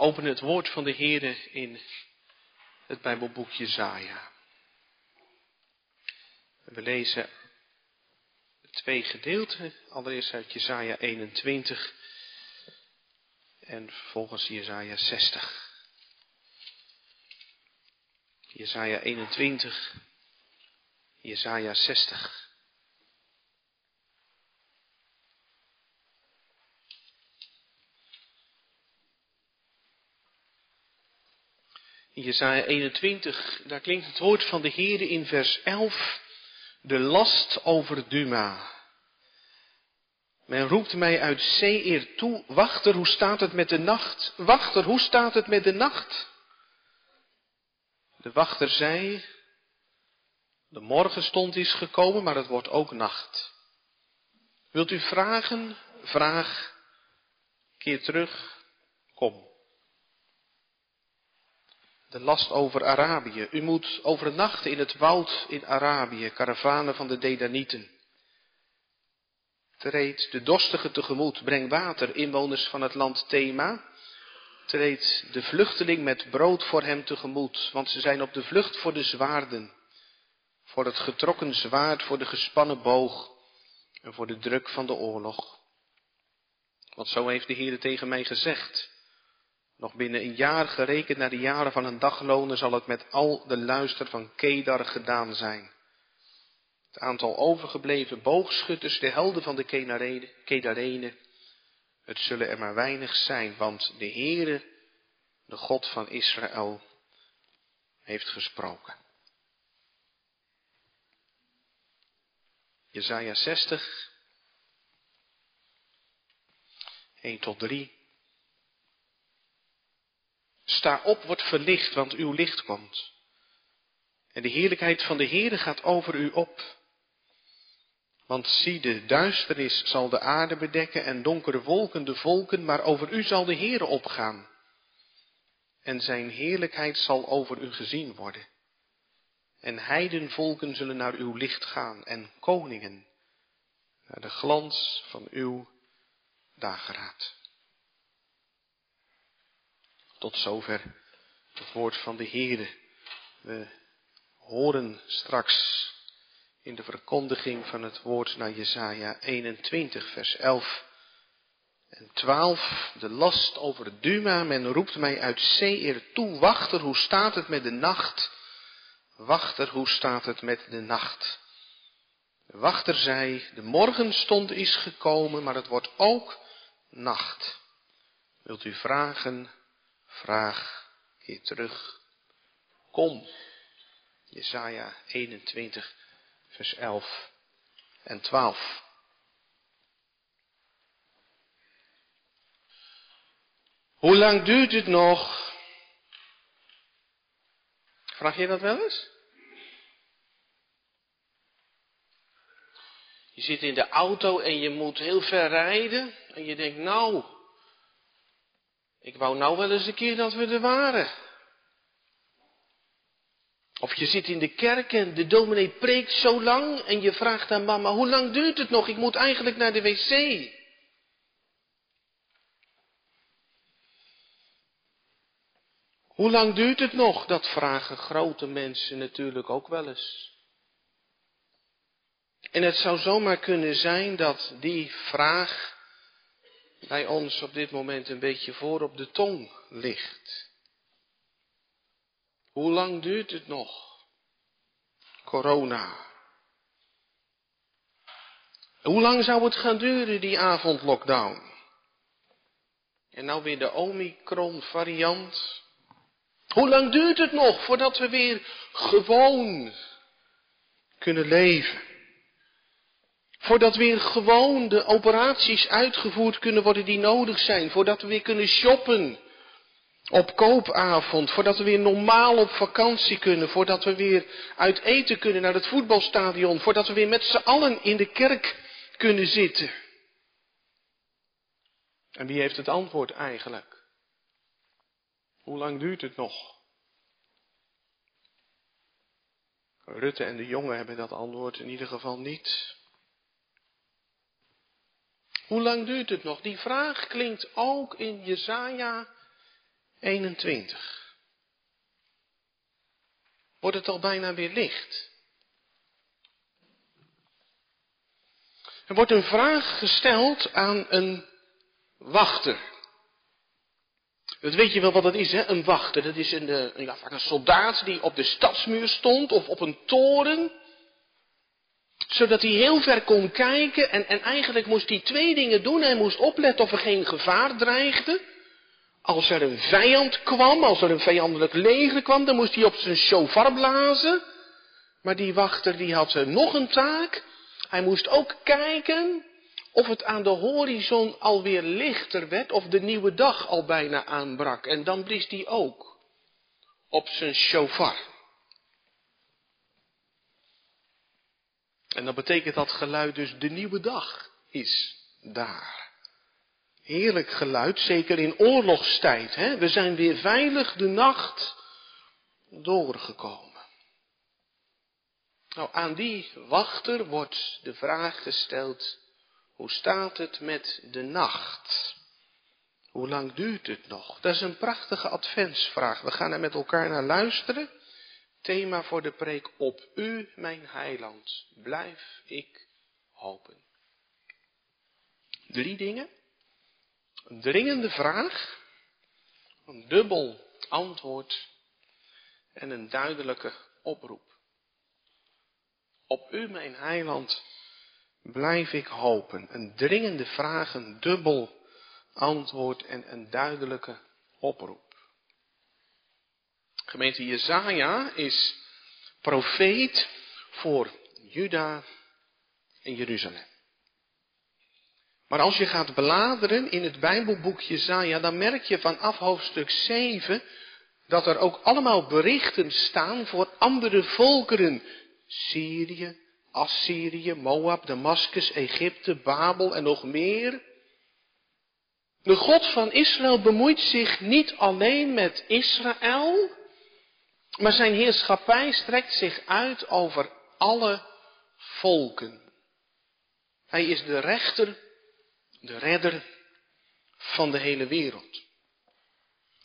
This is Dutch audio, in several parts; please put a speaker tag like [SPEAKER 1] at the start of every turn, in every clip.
[SPEAKER 1] openen het woord van de Heer in het Bijbelboek Jezaja. We lezen twee gedeelten. Allereerst uit Jezaja 21 en vervolgens Jezaja 60. Jezaja 21, Jezaja 60. In Jesaja 21, daar klinkt het woord van de Heere in vers 11, de last over Duma. Men roept mij uit Seir toe, wachter, hoe staat het met de nacht? Wachter, hoe staat het met de nacht? De wachter zei, de morgenstond is gekomen, maar het wordt ook nacht. Wilt u vragen? Vraag. Keer terug. Kom de last over Arabië. U moet overnachten in het woud in Arabië, karavanen van de Dedanieten. Treed de dorstige tegemoet, breng water, inwoners van het land Thema. Treed de vluchteling met brood voor hem tegemoet, want ze zijn op de vlucht voor de zwaarden. Voor het getrokken zwaard, voor de gespannen boog en voor de druk van de oorlog. Want zo heeft de Heer tegen mij gezegd. Nog binnen een jaar gerekend naar de jaren van een dagloner zal het met al de luister van Kedar gedaan zijn. Het aantal overgebleven boogschutters, de helden van de Kedarenen, het zullen er maar weinig zijn, want de Heere, de God van Israël, heeft gesproken. Jezaja 60, 1 tot 3. Sta op, wordt verlicht, want uw licht komt. En de heerlijkheid van de Heere gaat over u op. Want zie, de duisternis zal de aarde bedekken en donkere wolken de volken, maar over u zal de Heere opgaan. En zijn heerlijkheid zal over u gezien worden. En heidenvolken zullen naar uw licht gaan en koningen naar de glans van uw dageraad. Tot zover het woord van de Heere. We horen straks in de verkondiging van het woord naar Jesaja 21, vers 11 en 12. De last over Duma, men roept mij uit Seir toe. Wachter, hoe staat het met de nacht? Wachter, hoe staat het met de nacht? Wachter zei, de morgenstond is gekomen, maar het wordt ook nacht. Wilt u vragen vraag, keer terug. Kom. Jesaja 21, vers 11 en 12. Hoe lang duurt het nog? Vraag je dat wel eens? Je zit in de auto en je moet heel ver rijden. En je denkt, nou, ik wou nou wel eens een keer dat we er waren. Of je zit in de kerk en de dominee preekt zo lang en je vraagt aan mama, hoe lang duurt het nog? Ik moet eigenlijk naar de wc. Hoe lang duurt het nog? Dat vragen grote mensen natuurlijk ook wel eens. En het zou zomaar kunnen zijn dat die vraag bij ons op dit moment een beetje voor op de tong ligt. Hoe lang duurt het nog? Corona. Hoe lang zou het gaan duren, die avondlockdown? En nou weer de Omicron variant. Hoe lang duurt het nog voordat we weer gewoon kunnen leven? Voordat weer gewoon de operaties uitgevoerd kunnen worden die nodig zijn. Voordat we weer kunnen shoppen op koopavond. Voordat we weer normaal op vakantie kunnen. Voordat we weer uit eten kunnen naar het voetbalstadion. Voordat we weer met z'n allen in de kerk kunnen zitten. En wie heeft het antwoord eigenlijk? Hoe lang duurt het nog? Rutte en de jongen hebben dat antwoord in ieder geval niet. Hoe lang duurt het nog? Die vraag klinkt ook in Jesaja 21. Wordt het al bijna weer licht? Er wordt een vraag gesteld aan een wachter. Dat weet je wel wat dat is, hè? Een wachter. Dat is een, eh, een, een soldaat die op de stadsmuur stond of op een toren. Zodat hij heel ver kon kijken en, en eigenlijk moest hij twee dingen doen. Hij moest opletten of er geen gevaar dreigde. Als er een vijand kwam, als er een vijandelijk leger kwam, dan moest hij op zijn shofar blazen. Maar die wachter die had nog een taak. Hij moest ook kijken of het aan de horizon alweer lichter werd, of de nieuwe dag al bijna aanbrak. En dan blies hij ook op zijn shofar. En dan betekent dat geluid dus de nieuwe dag is daar. Heerlijk geluid, zeker in oorlogstijd. Hè? We zijn weer veilig de nacht doorgekomen. Nou, aan die wachter wordt de vraag gesteld, hoe staat het met de nacht? Hoe lang duurt het nog? Dat is een prachtige adventsvraag. We gaan er met elkaar naar luisteren. Thema voor de preek op u, mijn heiland, blijf ik hopen. Drie dingen. Een dringende vraag, een dubbel antwoord en een duidelijke oproep. Op u, mijn heiland, blijf ik hopen. Een dringende vraag, een dubbel antwoord en een duidelijke oproep. Gemeente Jezaja is profeet voor Juda en Jeruzalem. Maar als je gaat bladeren in het Bijbelboek Jezaja, dan merk je vanaf hoofdstuk 7 dat er ook allemaal berichten staan voor andere volkeren Syrië, Assyrië, Moab, Damascus, Egypte, Babel en nog meer. De God van Israël bemoeit zich niet alleen met Israël, maar zijn heerschappij strekt zich uit over alle volken. Hij is de rechter, de redder van de hele wereld.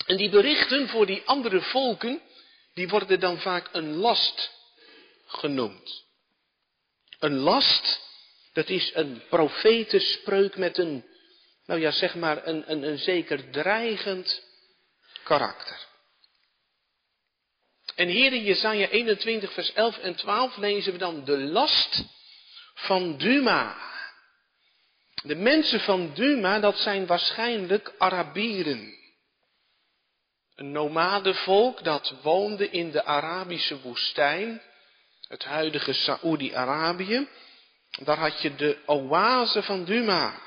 [SPEAKER 1] En die berichten voor die andere volken, die worden dan vaak een last genoemd. Een last, dat is een profetenspreuk met een, nou ja, zeg maar, een, een, een zeker dreigend karakter. En hier in Jesaja 21, vers 11 en 12 lezen we dan de last van Duma. De mensen van Duma, dat zijn waarschijnlijk Arabieren. Een nomadenvolk dat woonde in de Arabische woestijn het huidige Saoedi-Arabië. Daar had je de oase van Duma.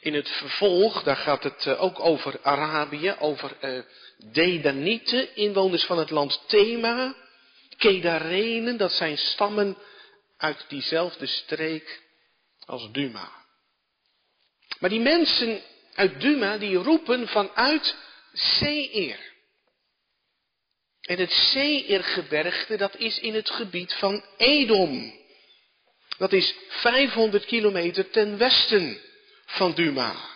[SPEAKER 1] In het vervolg, daar gaat het eh, ook over Arabië, over uh, Dedanieten, inwoners van het land Thema, Kedarenen, dat zijn stammen uit diezelfde streek als Duma. Maar die mensen uit Duma, die roepen vanuit Seir. En het Seirgebergte, dat is in het gebied van Edom. Dat is 500 kilometer ten westen van Duma.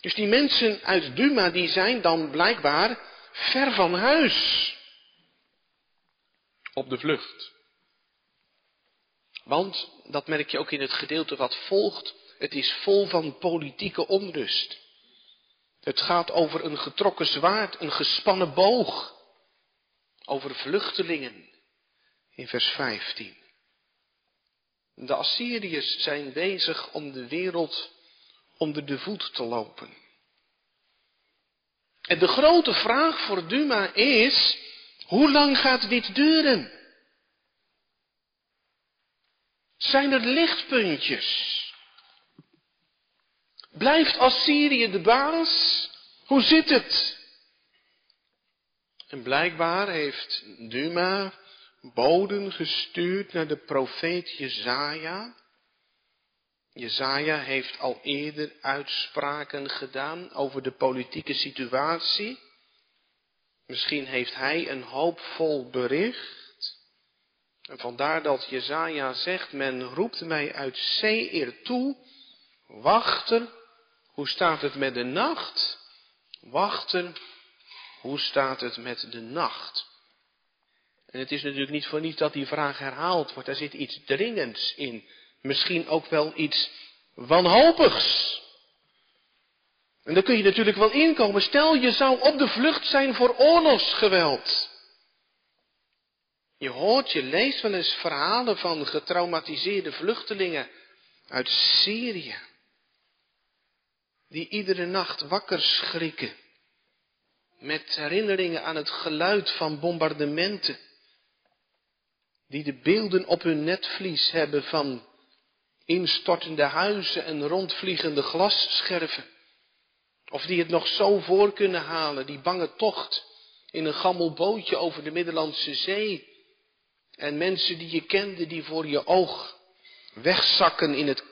[SPEAKER 1] Dus die mensen uit Duma, die zijn dan blijkbaar ver van huis. Op de vlucht. Want, dat merk je ook in het gedeelte wat volgt, het is vol van politieke onrust. Het gaat over een getrokken zwaard, een gespannen boog over vluchtelingen in vers 15. De Assyriërs zijn bezig om de wereld onder de voet te lopen. En de grote vraag voor Duma is, hoe lang gaat dit duren? Zijn er lichtpuntjes? Blijft Assyrië de baas? Hoe zit het? En blijkbaar heeft Duma boden gestuurd naar de profeet Jezaja. Jezaja heeft al eerder uitspraken gedaan over de politieke situatie. Misschien heeft hij een hoopvol bericht. En vandaar dat Jezaja zegt, men roept mij uit Seir toe, wachter, hoe staat het met de nacht? wachten, hoe staat het met de nacht? En het is natuurlijk niet voor niets dat die vraag herhaald wordt. Er zit iets dringends in. Misschien ook wel iets wanhopigs. En daar kun je natuurlijk wel inkomen. Stel je zou op de vlucht zijn voor oorlogsgeweld. Je hoort, je leest wel eens verhalen van getraumatiseerde vluchtelingen uit Syrië. Die iedere nacht wakker schrikken. Met herinneringen aan het geluid van bombardementen. Die de beelden op hun netvlies hebben van instortende huizen en rondvliegende glasscherven. Of die het nog zo voor kunnen halen, die bange tocht in een gammel bootje over de Middellandse Zee. En mensen die je kende, die voor je oog wegzakken in het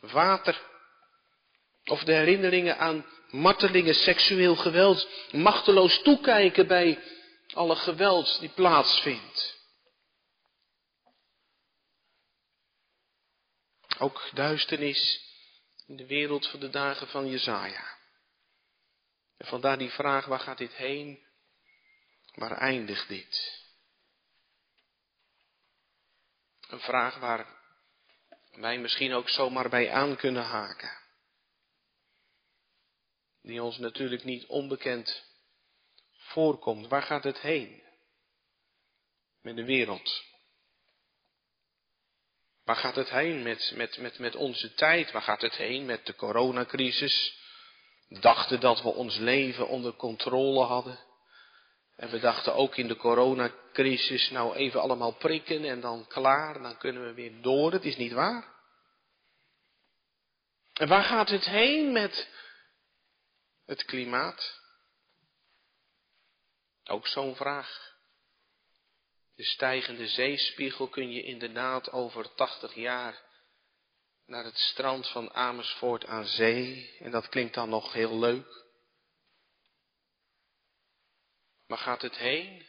[SPEAKER 1] water. Of de herinneringen aan martelingen, seksueel geweld, machteloos toekijken bij alle geweld die plaatsvindt. Ook duisternis in de wereld van de dagen van Jezaja. En vandaar die vraag, waar gaat dit heen? Waar eindigt dit? Een vraag waar wij misschien ook zomaar bij aan kunnen haken. Die ons natuurlijk niet onbekend voorkomt. Waar gaat het heen? Met de wereld. Waar gaat het heen met, met, met, met onze tijd? Waar gaat het heen met de coronacrisis? dachten dat we ons leven onder controle hadden. En we dachten ook in de coronacrisis, nou even allemaal prikken en dan klaar, dan kunnen we weer door. Het is niet waar. En waar gaat het heen met het klimaat? Ook zo'n vraag. De stijgende zeespiegel kun je inderdaad over 80 jaar naar het strand van Amersfoort aan zee. En dat klinkt dan nog heel leuk. Maar gaat het heen?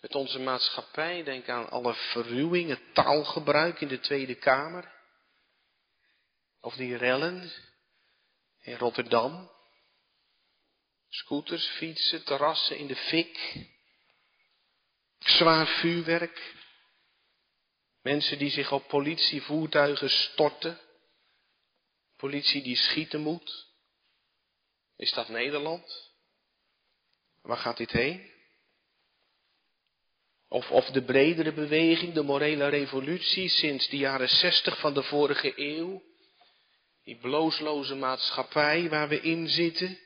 [SPEAKER 1] Met onze maatschappij, denk aan alle verruwing, het taalgebruik in de Tweede Kamer. Of die rellen in Rotterdam. Scooters, fietsen, terrassen in de fik. Zwaar vuurwerk. Mensen die zich op politievoertuigen storten. Politie die schieten moet. Is dat Nederland? Waar gaat dit heen? Of, of de bredere beweging, de morele revolutie sinds de jaren zestig van de vorige eeuw. Die bloosloze maatschappij waar we in zitten,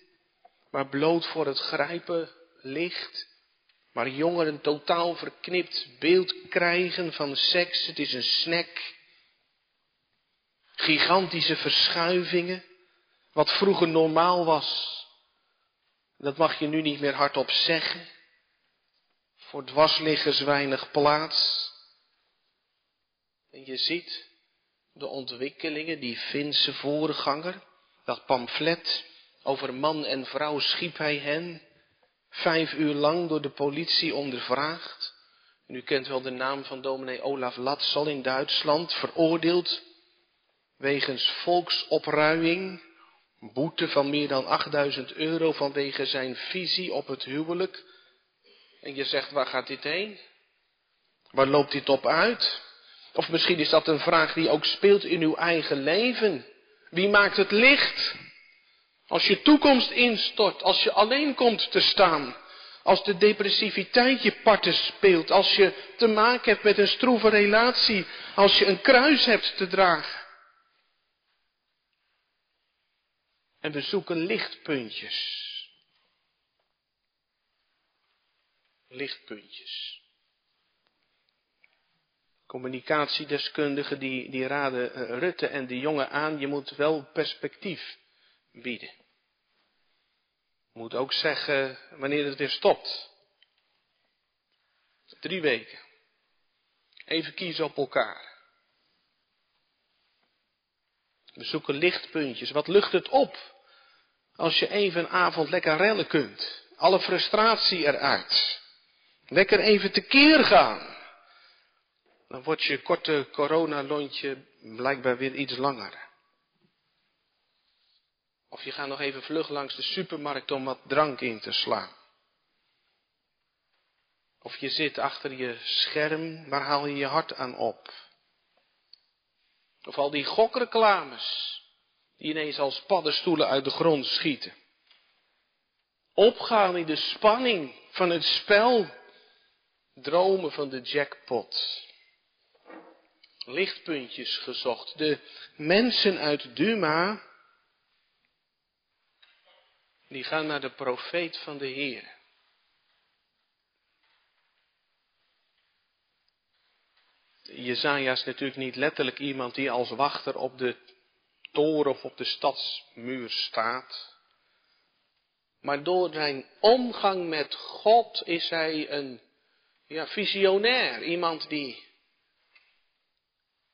[SPEAKER 1] waar bloot voor het grijpen ligt. Waar jongeren totaal verknipt beeld krijgen van seks, het is een snack. Gigantische verschuivingen, wat vroeger normaal was. Dat mag je nu niet meer hardop zeggen. Voor dwarsliggers weinig plaats. En je ziet de ontwikkelingen, die Finse voorganger, dat pamflet over man en vrouw schiep hij hen vijf uur lang door de politie ondervraagd. En u kent wel de naam van dominee Olaf Latsal in Duitsland, veroordeeld wegens volksopruiing, boete van meer dan 8000 euro vanwege zijn visie op het huwelijk. En je zegt, waar gaat dit heen? Waar loopt dit op uit? Of misschien is dat een vraag die ook speelt in uw eigen leven. Wie maakt het licht? Als je toekomst instort, als je alleen komt te staan, als de depressiviteit je parten speelt, als je te maken hebt met een stroeve relatie, als je een kruis hebt te dragen. En we zoeken lichtpuntjes. Lichtpuntjes. Communicatiedeskundigen die, die raden eh, Rutte en de jongen aan, je moet wel perspectief bieden. Moet ook zeggen wanneer het weer stopt. Drie weken. Even kiezen op elkaar. We zoeken lichtpuntjes. Wat lucht het op? Als je even een avond lekker rellen kunt. Alle frustratie eruit. Lekker even tekeer gaan. Dan wordt je korte coronalontje blijkbaar weer iets langer. Of je gaat nog even vlug langs de supermarkt om wat drank in te slaan. Of je zit achter je scherm, waar haal je je hart aan op? Of al die gokreclames, die ineens als paddenstoelen uit de grond schieten. Opgaan in de spanning van het spel. Dromen van de jackpot. Lichtpuntjes gezocht. De mensen uit Duma, die gaan naar de profeet van de Heer. Jezaja is natuurlijk niet letterlijk iemand die als wachter op de toren of op de stadsmuur staat. Maar door zijn omgang met God is hij een ja, visionair. Iemand die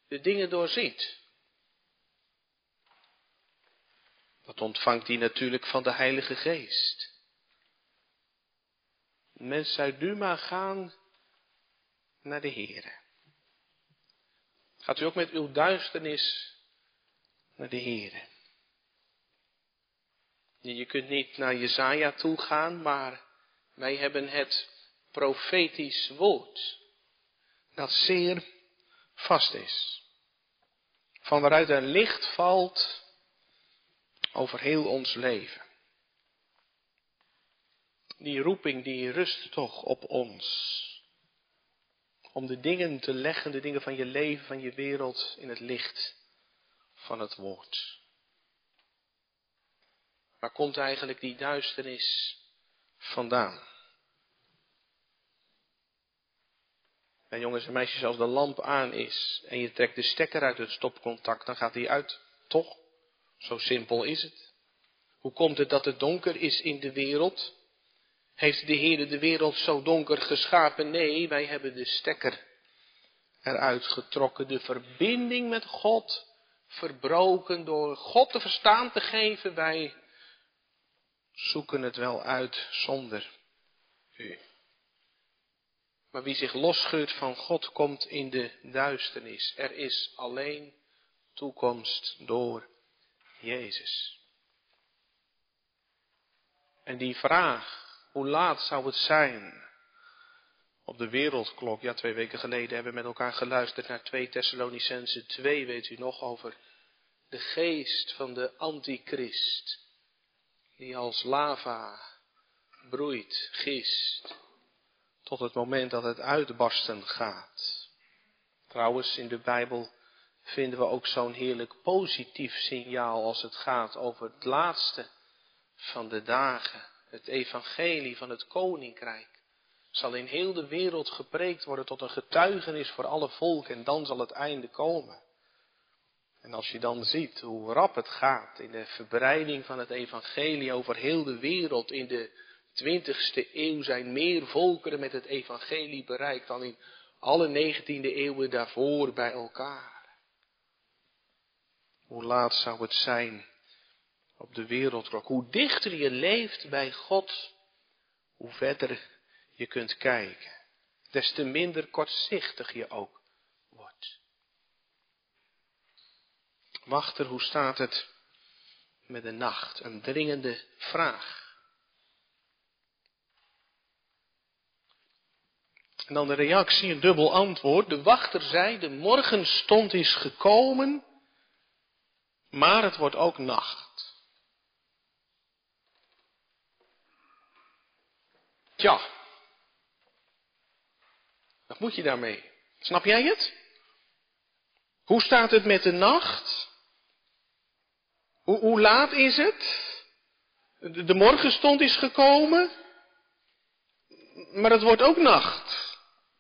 [SPEAKER 1] de dingen doorziet. Dat ontvangt hij natuurlijk van de Heilige Geest. Mensen uit Duma gaan naar de Heer. Gaat u ook met uw duisternis naar de Heer. Je kunt niet naar Jezaja toe gaan, maar wij hebben het profetisch woord. Dat zeer vast is. Van waaruit er licht valt over heel ons leven. Die roeping die rust toch op ons. Om de dingen te leggen, de dingen van je leven, van je wereld, in het licht van het woord. Waar komt eigenlijk die duisternis vandaan? En jongens en meisjes, als de lamp aan is en je trekt de stekker uit het stopcontact, dan gaat die uit, toch? Zo simpel is het. Hoe komt het dat het donker is in de wereld? Heeft de Heer de wereld zo donker geschapen? Nee, wij hebben de stekker eruit getrokken. De verbinding met God verbroken door God te verstaan te geven. Wij zoeken het wel uit zonder u. Maar wie zich losscheurt van God komt in de duisternis. Er is alleen toekomst door Jezus. En die vraag, hoe laat zou het zijn? Op de wereldklok, ja twee weken geleden hebben we met elkaar geluisterd naar 2 Thessalonicense 2, weet u nog, over de geest van de antichrist die als lava broeit, gist, tot het moment dat het uitbarsten gaat. Trouwens, in de Bijbel vinden we ook zo'n heerlijk positief signaal als het gaat over het laatste van de dagen. Het evangelie van het koninkrijk zal in heel de wereld gepreekt worden tot een getuigenis voor alle volken en dan zal het einde komen. En als je dan ziet hoe rap het gaat in de verbreiding van het evangelie over heel de wereld, in de twintigste eeuw zijn meer volkeren met het evangelie bereikt dan in alle negentiende eeuwen daarvoor bij elkaar. Hoe laat zou het zijn op de wereldklok? Hoe dichter je leeft bij God, hoe verder je kunt kijken. Des te minder kortzichtig je ook Wachter, hoe staat het met de nacht? Een dringende vraag. En dan de reactie, een dubbel antwoord. De wachter zei, de morgenstond is gekomen, maar het wordt ook nacht. Tja, wat moet je daarmee? Snap jij het? Hoe staat het met de nacht? Hoe, hoe laat is het? De, de morgenstond is gekomen. Maar het wordt ook nacht.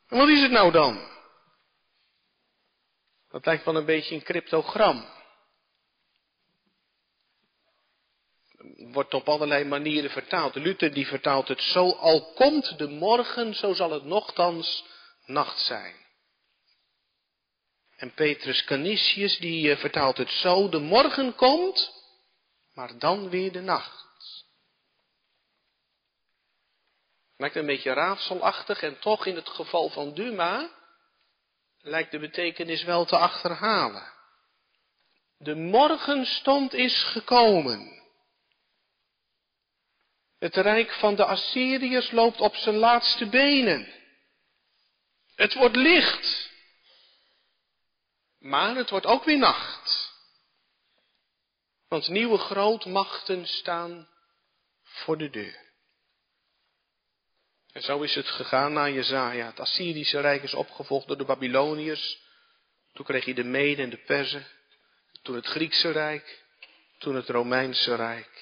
[SPEAKER 1] En wat is het nou dan? Dat lijkt wel een beetje een cryptogram. Wordt op allerlei manieren vertaald. Luther die vertaalt het zo, al komt de morgen, zo zal het nochtans nacht zijn. En Petrus Canisius die eh, vertaalt het zo, de morgen komt, maar dan weer de nacht. Lijkt een beetje raadselachtig en toch in het geval van Duma lijkt de betekenis wel te achterhalen. De morgenstond is gekomen. Het rijk van de Assyriërs loopt op zijn laatste benen. Het wordt licht. Maar het wordt ook weer nacht. Want nieuwe grootmachten staan voor de deur. En zo is het gegaan na Jezaja. Het Assyrische rijk is opgevolgd door de Babyloniërs. Toen kreeg je de Meden en de Perzen. Toen het Griekse rijk. Toen het Romeinse rijk.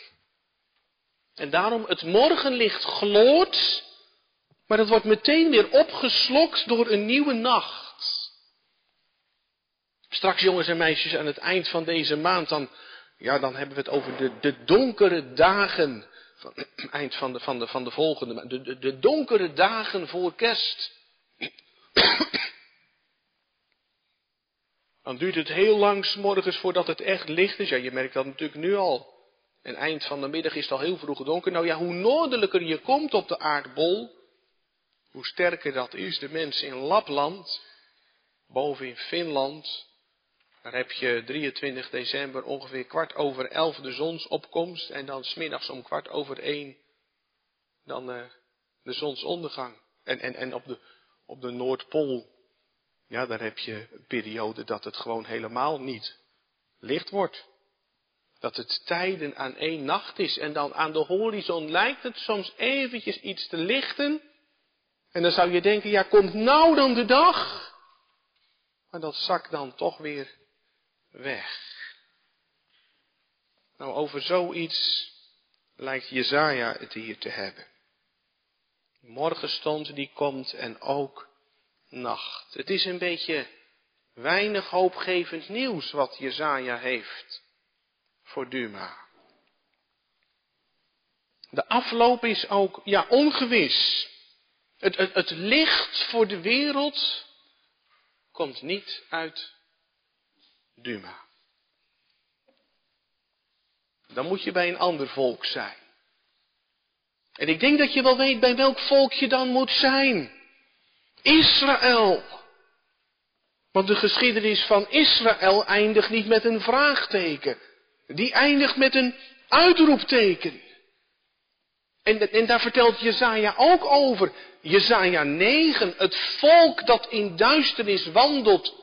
[SPEAKER 1] En daarom het morgenlicht gloort, maar het wordt meteen weer opgeslokt door een nieuwe nacht. Straks jongens en meisjes aan het eind van deze maand, dan, ja, dan hebben we het over de, de donkere dagen, van, eind van de, van de, van de volgende maand, de, de, donkere dagen voor kerst. Dan duurt het heel lang morgens voordat het echt licht is. Ja, je merkt dat natuurlijk nu al. En eind van de middag is het al heel vroeg donker. Nou ja, hoe noordelijker je komt op de aardbol, hoe sterker dat is. De mensen in Lapland, boven in Finland, daar heb je 23 december ongeveer kwart over elf de zonsopkomst. En dan smiddags om kwart over één dan uh, de zonsondergang. En, en, en op, de, op de Noordpool, ja, daar heb je een periode dat het gewoon helemaal niet licht wordt. Dat het tijden aan één nacht is en dan aan de horizon lijkt het soms eventjes iets te lichten. En dan zou je denken, ja, komt nou dan de dag? Maar dat zakt dan toch weer weg. Nou, over zoiets lijkt Jezaja het hier te hebben. Morgenstond die komt en ook nacht. Het is een beetje weinig hoopgevend nieuws wat Jezaja heeft voor Duma. De afloop is ook, ja, ongewis. Het, het, het licht voor de wereld komt niet uit Duma. Dan moet je bij een ander volk zijn. En ik denk dat je wel weet bij welk volk je dan moet zijn. Israël. Want de geschiedenis van Israël eindigt niet met een vraagteken. Die eindigt met een uitroepteken. En, daar vertelt Jezaja ook over. Jezaja 9, het volk dat in duisternis wandelt,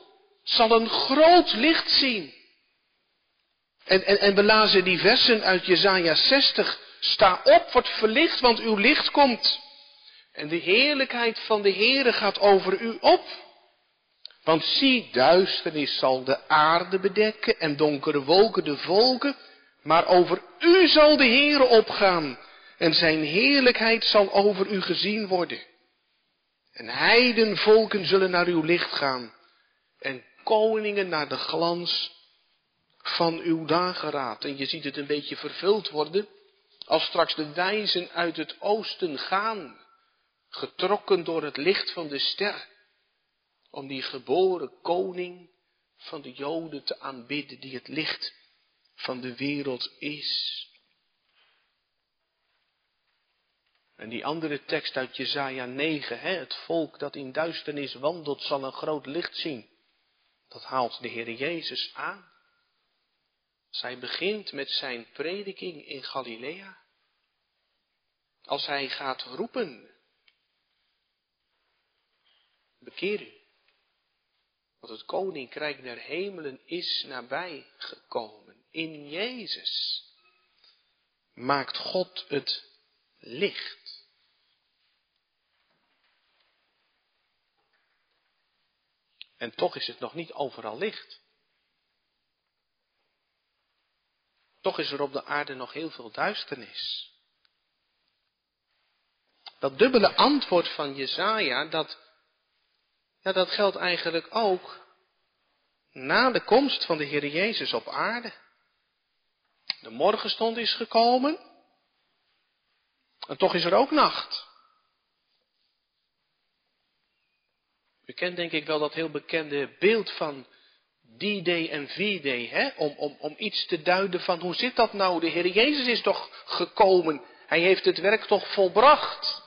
[SPEAKER 1] zal een groot licht zien. En, en, en we lazen die versen uit Jezaja 60. Sta op, wordt verlicht, want uw licht komt. En de heerlijkheid van de Heere gaat over u op. Want zie, duisternis zal de aarde bedekken en donkere wolken de volken, maar over u zal de Heere opgaan en zijn heerlijkheid zal over u gezien worden. En heidenvolken zullen naar uw licht gaan en koningen naar de glans van uw dageraad. En je ziet het een beetje vervuld worden als straks de wijzen uit het oosten gaan, getrokken door het licht van de ster om die geboren koning van de Joden te aanbidden, die het licht van de wereld is. En die andere tekst uit Jezaja 9, hè, het volk dat in duisternis wandelt zal een groot licht zien. Dat haalt de Heer Jezus aan. Zij begint met zijn prediking in Galilea. Als hij gaat roepen, bekeer u. Want het koninkrijk der hemelen is nabij gekomen. In Jezus maakt God het licht. En toch is het nog niet overal licht. Toch is er op de aarde nog heel veel duisternis. Dat dubbele antwoord van Jezaja, dat ja, dat geldt eigenlijk ook na de komst van de Heer Jezus op aarde. De morgenstond is gekomen. En toch is er ook nacht. U kent denk ik wel dat heel bekende beeld van D-Day en V-Day, hè? Om, om, om iets te duiden van hoe zit dat nou? De Heer Jezus is toch gekomen. Hij heeft het werk toch volbracht.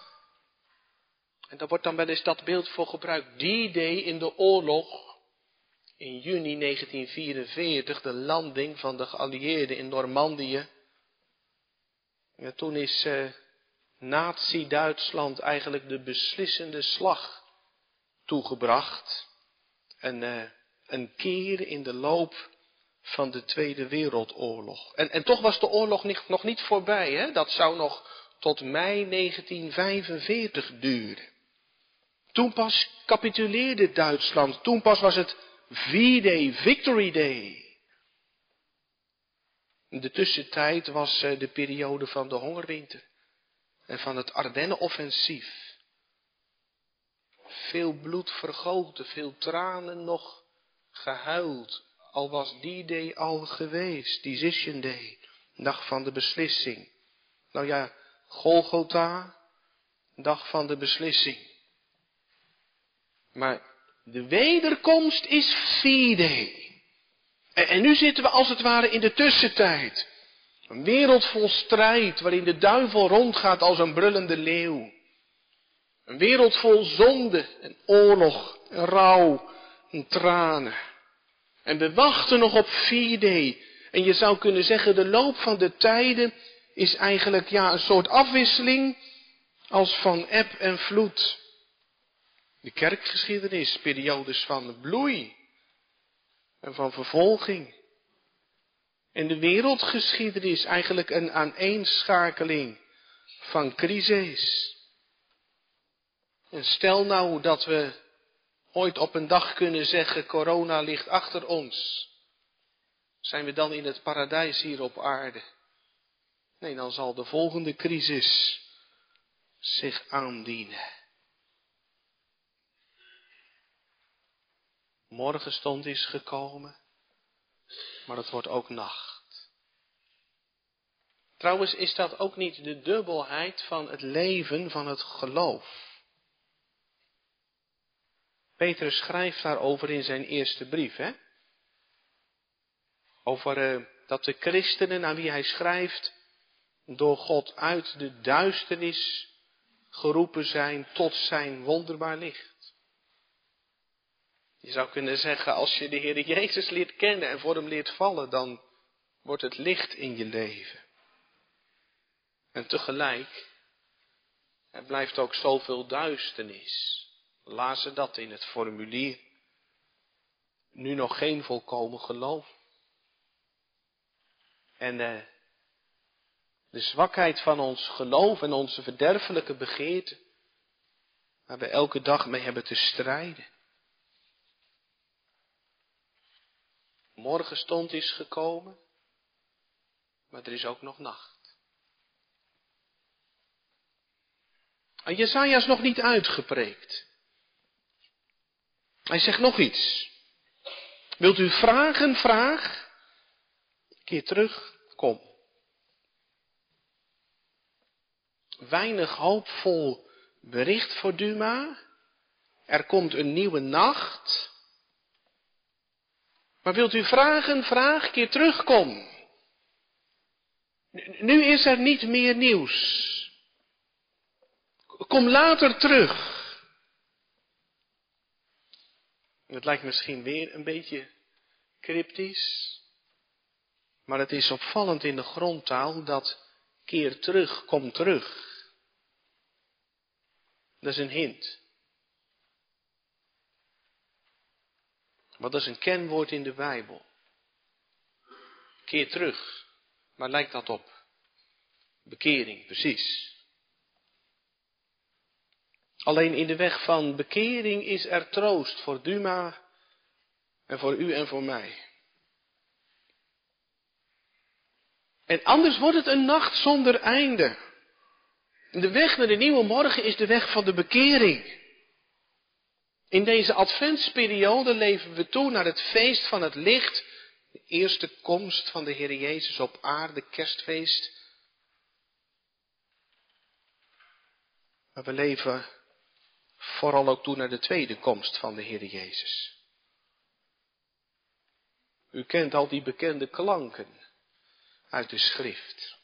[SPEAKER 1] En daar wordt dan wel eens dat beeld voor gebruikt. Die day in de oorlog, in juni 1944, de landing van de geallieerden in Normandië. Ja, toen is uh, Nazi-Duitsland eigenlijk de beslissende slag toegebracht. Een, uh, een keer in de loop van de Tweede Wereldoorlog. En, en toch was de oorlog niet, nog niet voorbij. Hè? Dat zou nog tot mei 1945 duren. Toen pas capituleerde Duitsland. Toen pas was het V-Day, Victory Day. De tussentijd was eh, de periode van de hongerwinter en van het Ardennenoffensief. Veel bloed vergoten, veel tranen nog gehuild. Al was die day al geweest, Decision Day, dag van de beslissing. Nou ja, Golgotha, dag van de beslissing. Maar de wederkomst is V-Day. En, nu zitten we als het ware in de tussentijd. Een wereld vol strijd waarin de duivel rondgaat als een brullende leeuw. Een wereld vol zonde en oorlog en rouw en tranen. En we wachten nog op 4D. En je zou kunnen zeggen, de loop van de tijden is eigenlijk ja, een soort afwisseling als van eb en vloed. De kerkgeschiedenis, periodes van bloei en van vervolging. En de wereldgeschiedenis eigenlijk een aaneenschakeling van crisis. En stel nou dat we ooit op een dag kunnen zeggen, corona ligt achter ons. Zijn we dan in het paradijs hier op aarde? Nee, dan zal de volgende crisis zich aandienen. Morgenstond is gekomen, maar het wordt ook nacht. Trouwens is dat ook niet de dubbelheid van het leven van het geloof. Petrus schrijft daarover in zijn eerste brief, hè? Over uh, dat de christenen aan wie hij schrijft door God uit de duisternis geroepen zijn tot zijn wonderbaar licht. Je zou kunnen zeggen, als je de Heer Jezus leert kennen en voor hem leert vallen, dan wordt het licht in je leven. En tegelijk, er blijft ook zoveel duisternis. Lazen dat in het formulier. Nu nog geen volkomen geloof. En eh, de zwakheid van ons geloof en onze verderfelijke begeerte, waar we elke dag mee hebben te strijden. Morgenstond is gekomen, maar er is ook nog nacht. En Jesaja is nog niet uitgepreekt. Hij zegt nog iets. Wilt u vragen, vraag. Keer terug, kom. Weinig hoopvol bericht voor Duma. Er komt een nieuwe nacht. Maar wilt u vragen, vraag, keer terugkom. Nu is er niet meer nieuws. Kom later terug. Het lijkt misschien weer een beetje cryptisch. Maar het is opvallend in de grondtaal dat keer terug, kom terug. Dat is een hint. Maar dat is een kenwoord in de Bijbel. Keer terug. Maar lijkt dat op bekering, precies. Alleen in de weg van bekering is er troost voor Duma en voor u en voor mij. En anders wordt het een nacht zonder einde. De weg naar de nieuwe morgen is de weg van de bekering. In deze adventsperiode leven we toe naar het feest van het licht, de eerste komst van de Heer Jezus op aarde, kerstfeest. Maar we leven vooral ook toe naar de tweede komst van de Heer Jezus. U kent al die bekende klanken uit de schrift.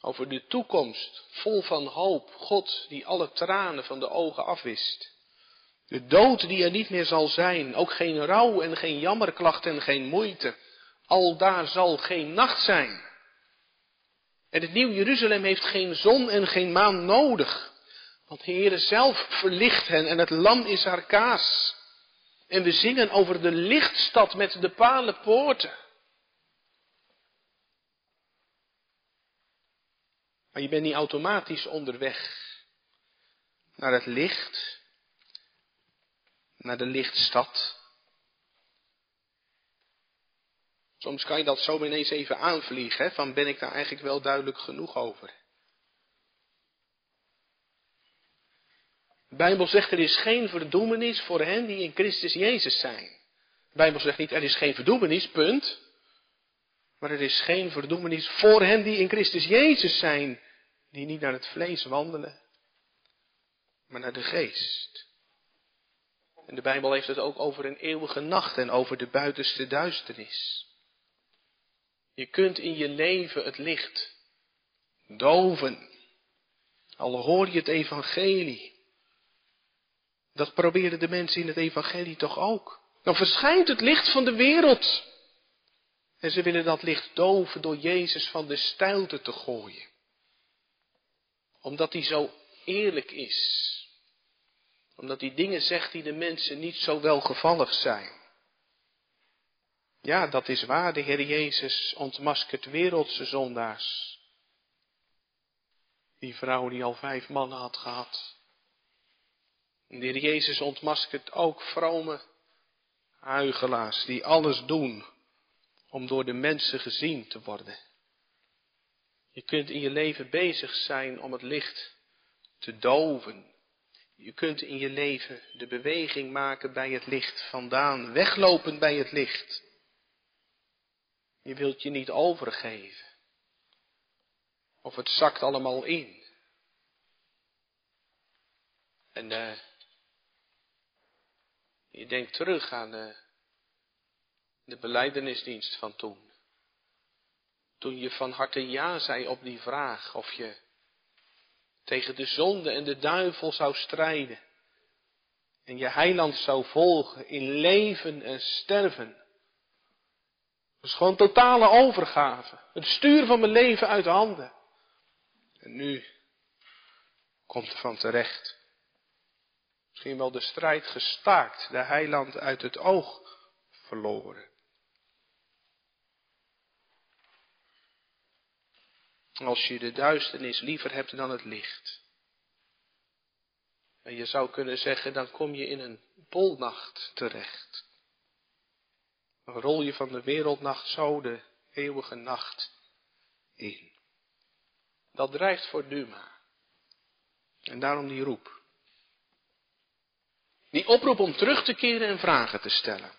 [SPEAKER 1] Over de toekomst, vol van hoop, God die alle tranen van de ogen afwist. De dood die er niet meer zal zijn, ook geen rouw en geen jammerklacht en geen moeite. Al daar zal geen nacht zijn. En het Nieuw Jeruzalem heeft geen zon en geen maan nodig. Want de Heere zelf verlicht hen en het lam is haar kaas. En we zingen over de lichtstad met de palen poorten. Maar je bent niet automatisch onderweg naar het licht, naar de lichtstad. Soms kan je dat zo ineens even aanvliegen, hè, van ben ik daar eigenlijk wel duidelijk genoeg over. De Bijbel zegt er is geen verdoemenis voor hen die in Christus Jezus zijn. De Bijbel zegt niet er is geen verdoemenis, punt. Maar er is geen verdoemenis voor hen die in Christus Jezus zijn, die niet naar het vlees wandelen, maar naar de geest. En de Bijbel heeft het ook over een eeuwige nacht en over de buitenste duisternis. Je kunt in je leven het licht doven. Al hoor je het evangelie. Dat proberen de mensen in het evangelie toch ook. Dan verschijnt het licht van de wereld. En ze willen dat licht doven door Jezus van de stijlte te gooien. Omdat hij zo eerlijk is. Omdat hij dingen zegt die de mensen niet zo welgevallig zijn. Ja, dat is waar, de Heer Jezus ontmaskert wereldse zondaars. Die vrouw die al vijf mannen had gehad. de Heer Jezus ontmaskert ook vrome huigelaars die alles doen om door de mensen gezien te worden. Je kunt in je leven bezig zijn om het licht te doven. Je kunt in je leven de beweging maken bij het licht vandaan, weglopen bij het licht. Je wilt je niet overgeven. Of het zakt allemaal in. En uh, je denkt terug aan uh, de beleidenisdienst van toen. Toen je van harte ja zei op die vraag of je tegen de zonde en de duivel zou strijden. En je heiland zou volgen in leven en sterven. Dat is gewoon totale overgave. Het stuur van mijn leven uit handen. En nu komt er van terecht. Misschien wel de strijd gestaakt, de heiland uit het oog verloren. Als je de duisternis liever hebt dan het licht. En je zou kunnen zeggen, dan kom je in een polnacht terecht. Dan rol je van de wereldnacht zo de eeuwige nacht in. Dat drijft voor Duma. En daarom die roep. Die oproep om terug te keren en vragen te stellen.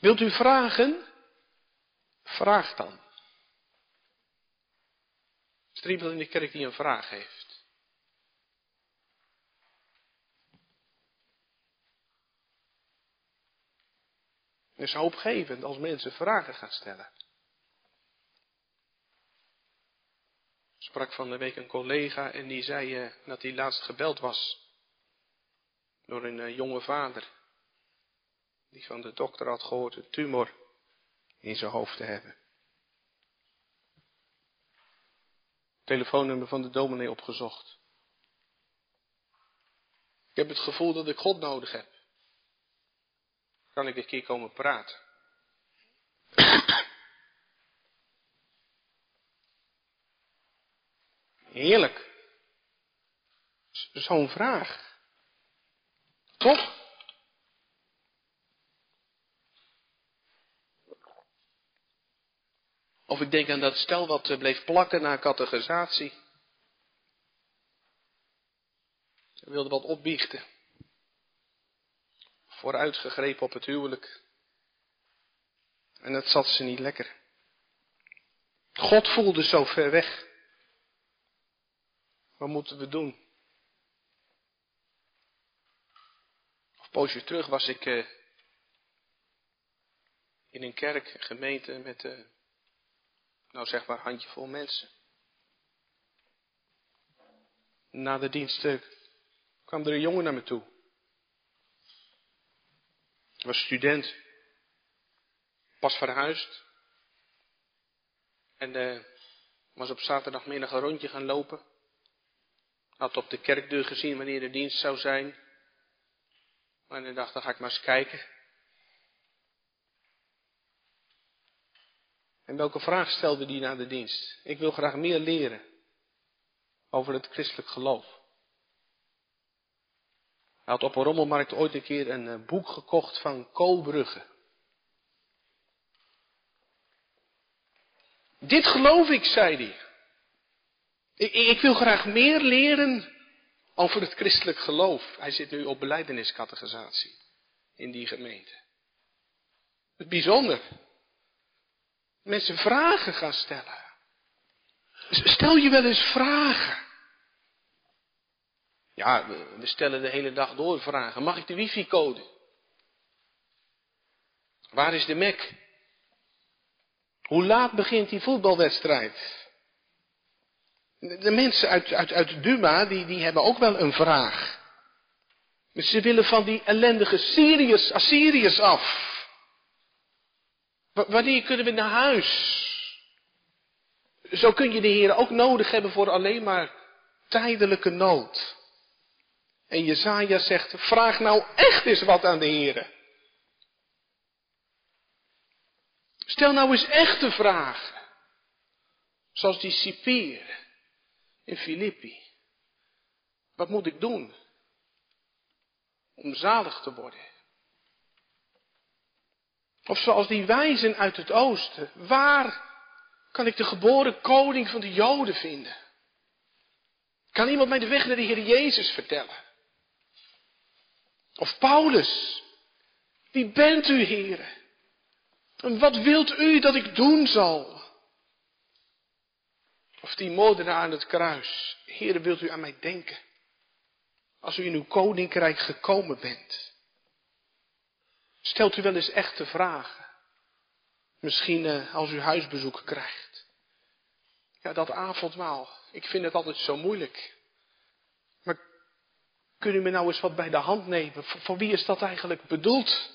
[SPEAKER 1] Wilt u vragen? Vraag dan. Is in de kerk die een vraag heeft? Het is hoopgevend als mensen vragen gaan stellen. Sprak van de week een collega en die zei uh, dat hij laatst gebeld was door een uh, jonge vader. Die van de dokter had gehoord een tumor in zijn hoofd te hebben. Telefoonnummer van de dominee opgezocht. Ik heb het gevoel dat ik God nodig heb kan ik een keer komen praten. Heerlijk. Zo'n vraag. Toch? Of ik denk aan dat stel wat eh, bleef plakken na categorisatie. Ze wilde wat opbiechten vooruitgegrepen op het huwelijk. En het zat ze niet lekker. God voelde zo ver weg. Wat moeten we doen? Een poosje terug was ik uh, in een kerk, een gemeente met, uh, nou zeg maar, handjevol mensen. Na de dienst uh, kwam er een jongen naar me toe. Ik was student. Pas verhuisd. En uh, Was op zaterdagmiddag een rondje gaan lopen. Had op de kerkdeur gezien wanneer de dienst zou zijn. Maar dan dacht, dan ga ik maar eens kijken. En welke vraag stelde hij na de dienst? Ik wil graag meer leren over het christelijk geloof. Hij had op een rommelmarkt ooit een keer een eh, boek gekocht van Koolbrugge. Dit geloof ik, zei hij. Ik, ik, wil graag meer leren over het christelijk geloof. Hij zit nu op beleideniscategorisatie in die gemeente. Het bijzonder. Mensen vragen gaan stellen. Stel je wel eens vragen. Ja, we stellen de hele dag door vragen. Mag ik de wifi-code? Waar is de Mac? Hoe laat begint die voetbalwedstrijd? De mensen uit, uit, uit Duma, die, die hebben ook wel een vraag. Ze willen van die ellendige Syriërs, Assyriërs af. Wanneer kunnen we naar huis? Zo kun je de Heer ook nodig hebben voor alleen maar tijdelijke nood. En Jezaja zegt, vraag nou echt eens wat aan de Heer. Stel nou eens echte vragen. Zoals die cipier in Filippi. Wat moet ik doen om zalig te worden? Of zoals die wijzen uit het oosten. Waar kan ik de geboren koning van de Joden vinden? Kan iemand mij de weg naar de Heer Jezus vertellen? Of Paulus. Wie bent u, Heer? En wat wilt u dat ik doen zal? Of die moordenaar aan het kruis. Heer, wilt u aan mij denken? Als u in uw koninkrijk gekomen bent. Stelt u wel eens echte vragen. Misschien uh, als u huisbezoek krijgt. Ja, dat avondmaal. Ik vind het altijd zo moeilijk. Maar kun u me nou eens wat bij de hand nemen? Voor, voor wie is dat eigenlijk bedoeld?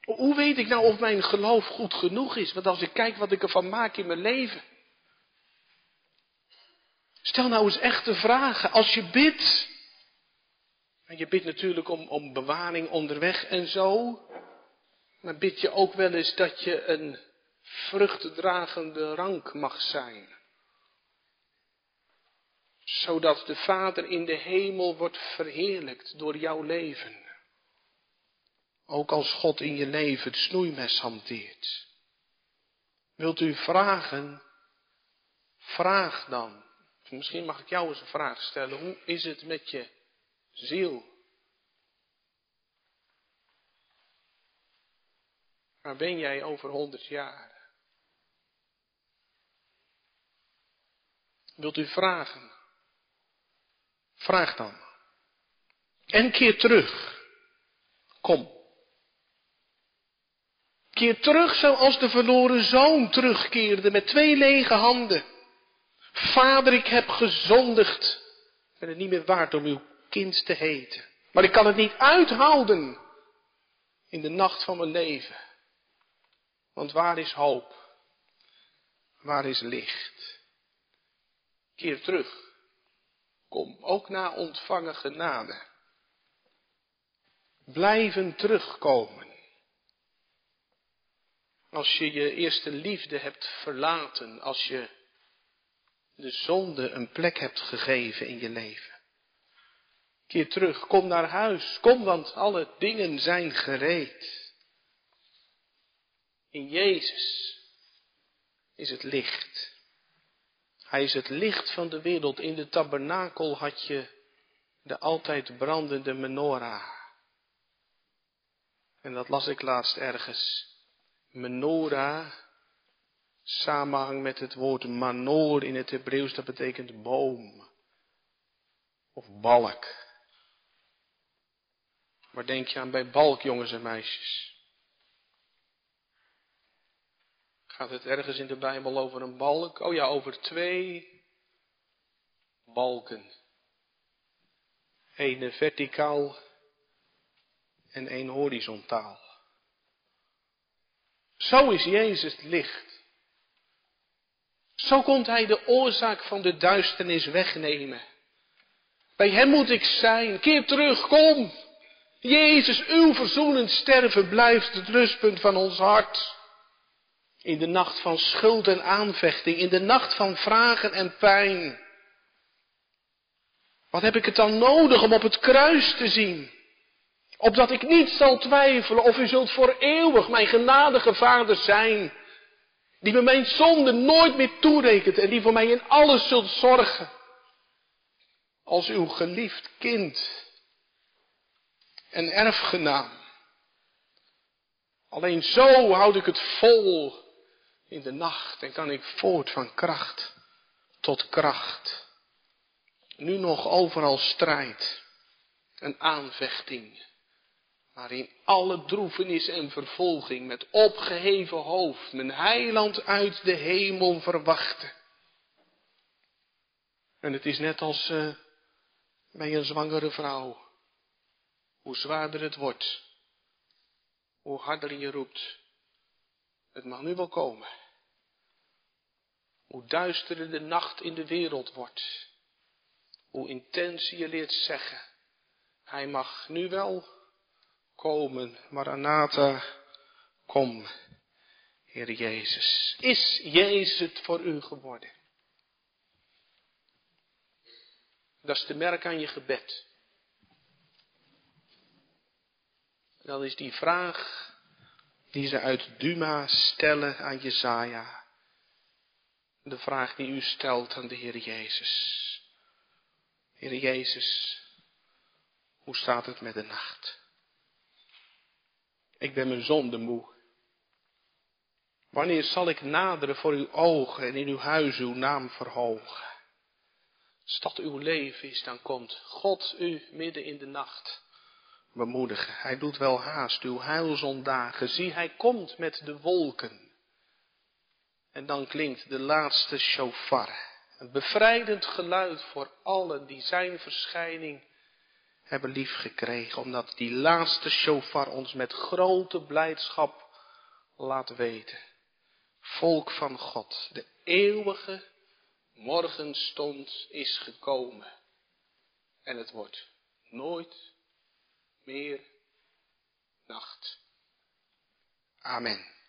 [SPEAKER 1] Hoe weet ik nou of mijn geloof goed genoeg is? Want als ik kijk wat ik ervan maak in mijn leven. Stel nou eens echte vragen. Als je bidt. En je bidt natuurlijk om, om bewaring onderweg en zo. Maar bid je ook wel eens dat je een vruchtdragende rank mag zijn. Zodat de Vader in de hemel wordt verheerlijkt door jouw leven. Ook als God in je leven het snoeimes hanteert. Wilt u vragen? Vraag dan. Misschien mag ik jou eens een vraag stellen. Hoe is het met je ziel? Waar ben jij over honderd jaar? Wilt u vragen? Vraag dan. En keer terug. Kom. Keer terug zoals de verloren zoon terugkeerde met twee lege handen. Vader, ik heb gezondigd. Ik ben het niet meer waard om uw kind te heten. Maar ik kan het niet uithouden in de nacht van mijn leven. Want waar is hoop? Waar is licht? Keer terug. Kom, ook na ontvangen genade. Blijven terugkomen. Als je je eerste liefde hebt verlaten, als je de zonde een plek hebt gegeven in je leven. Keer terug, kom naar huis, kom, want alle dingen zijn gereed. In Jezus is het licht. Hij is het licht van de wereld. In de tabernakel had je de altijd brandende menorah. En dat las ik laatst ergens. Menorah, samenhang met het woord manor in het Hebreeuws, dat betekent boom. Of balk. Waar denk je aan bij balk, jongens en meisjes? Gaat het ergens in de Bijbel over een balk? Oh ja, over twee balken. Eén verticaal en één horizontaal. Zo is Jezus het licht. Zo komt hij de oorzaak van de duisternis wegnemen. Bij hem moet ik zijn. Keer terug, kom. Jezus, uw verzoenend sterven blijft het rustpunt van ons hart. In de nacht van schuld en aanvechting, in de nacht van vragen en pijn. Wat heb ik het dan nodig om op het kruis te zien? Opdat ik niet zal twijfelen of u zult voor eeuwig mijn genadige vader zijn. Die me mijn zonde nooit meer toerekent en die voor mij in alles zult zorgen. Als uw geliefd kind en erfgenaam. Alleen zo houd ik het vol in de nacht en kan ik voort van kracht tot kracht. Nu nog overal strijd en aanvechting, maar in alle droefenis en vervolging met opgeheven hoofd mijn heiland uit de hemel verwachten. En het is net als uh, bij een zwangere vrouw. Hoe zwaarder het wordt, hoe harder je roept. Het mag nu wel komen. Hoe duisterder de nacht in de wereld wordt. Hoe intens je leert zeggen. Hij mag nu wel komen. Maranatha, kom. Heer Jezus. Is Jezus het voor u geworden? Dat is de merk aan je gebed. Dan is die vraag die ze uit Duma stellen aan Jezaja. De vraag die u stelt aan de Heer Jezus. Heer Jezus, hoe staat het met de nacht? Ik ben mijn zonde moe. Wanneer zal ik naderen voor uw ogen en in uw huis uw naam verhogen? Dat uw leven is, dan komt God u midden in de nacht bemoedigen. Hij doet wel haast uw heilzondagen. Zie, hij komt met de wolken. En dan klinkt de laatste shofar. Een bevrijdend geluid voor allen die zijn verschijning hebben liefgekregen. Omdat die laatste shofar ons met grote blijdschap laat weten. Volk van God, de eeuwige morgenstond is gekomen. En het wordt nooit meer nacht. Amen.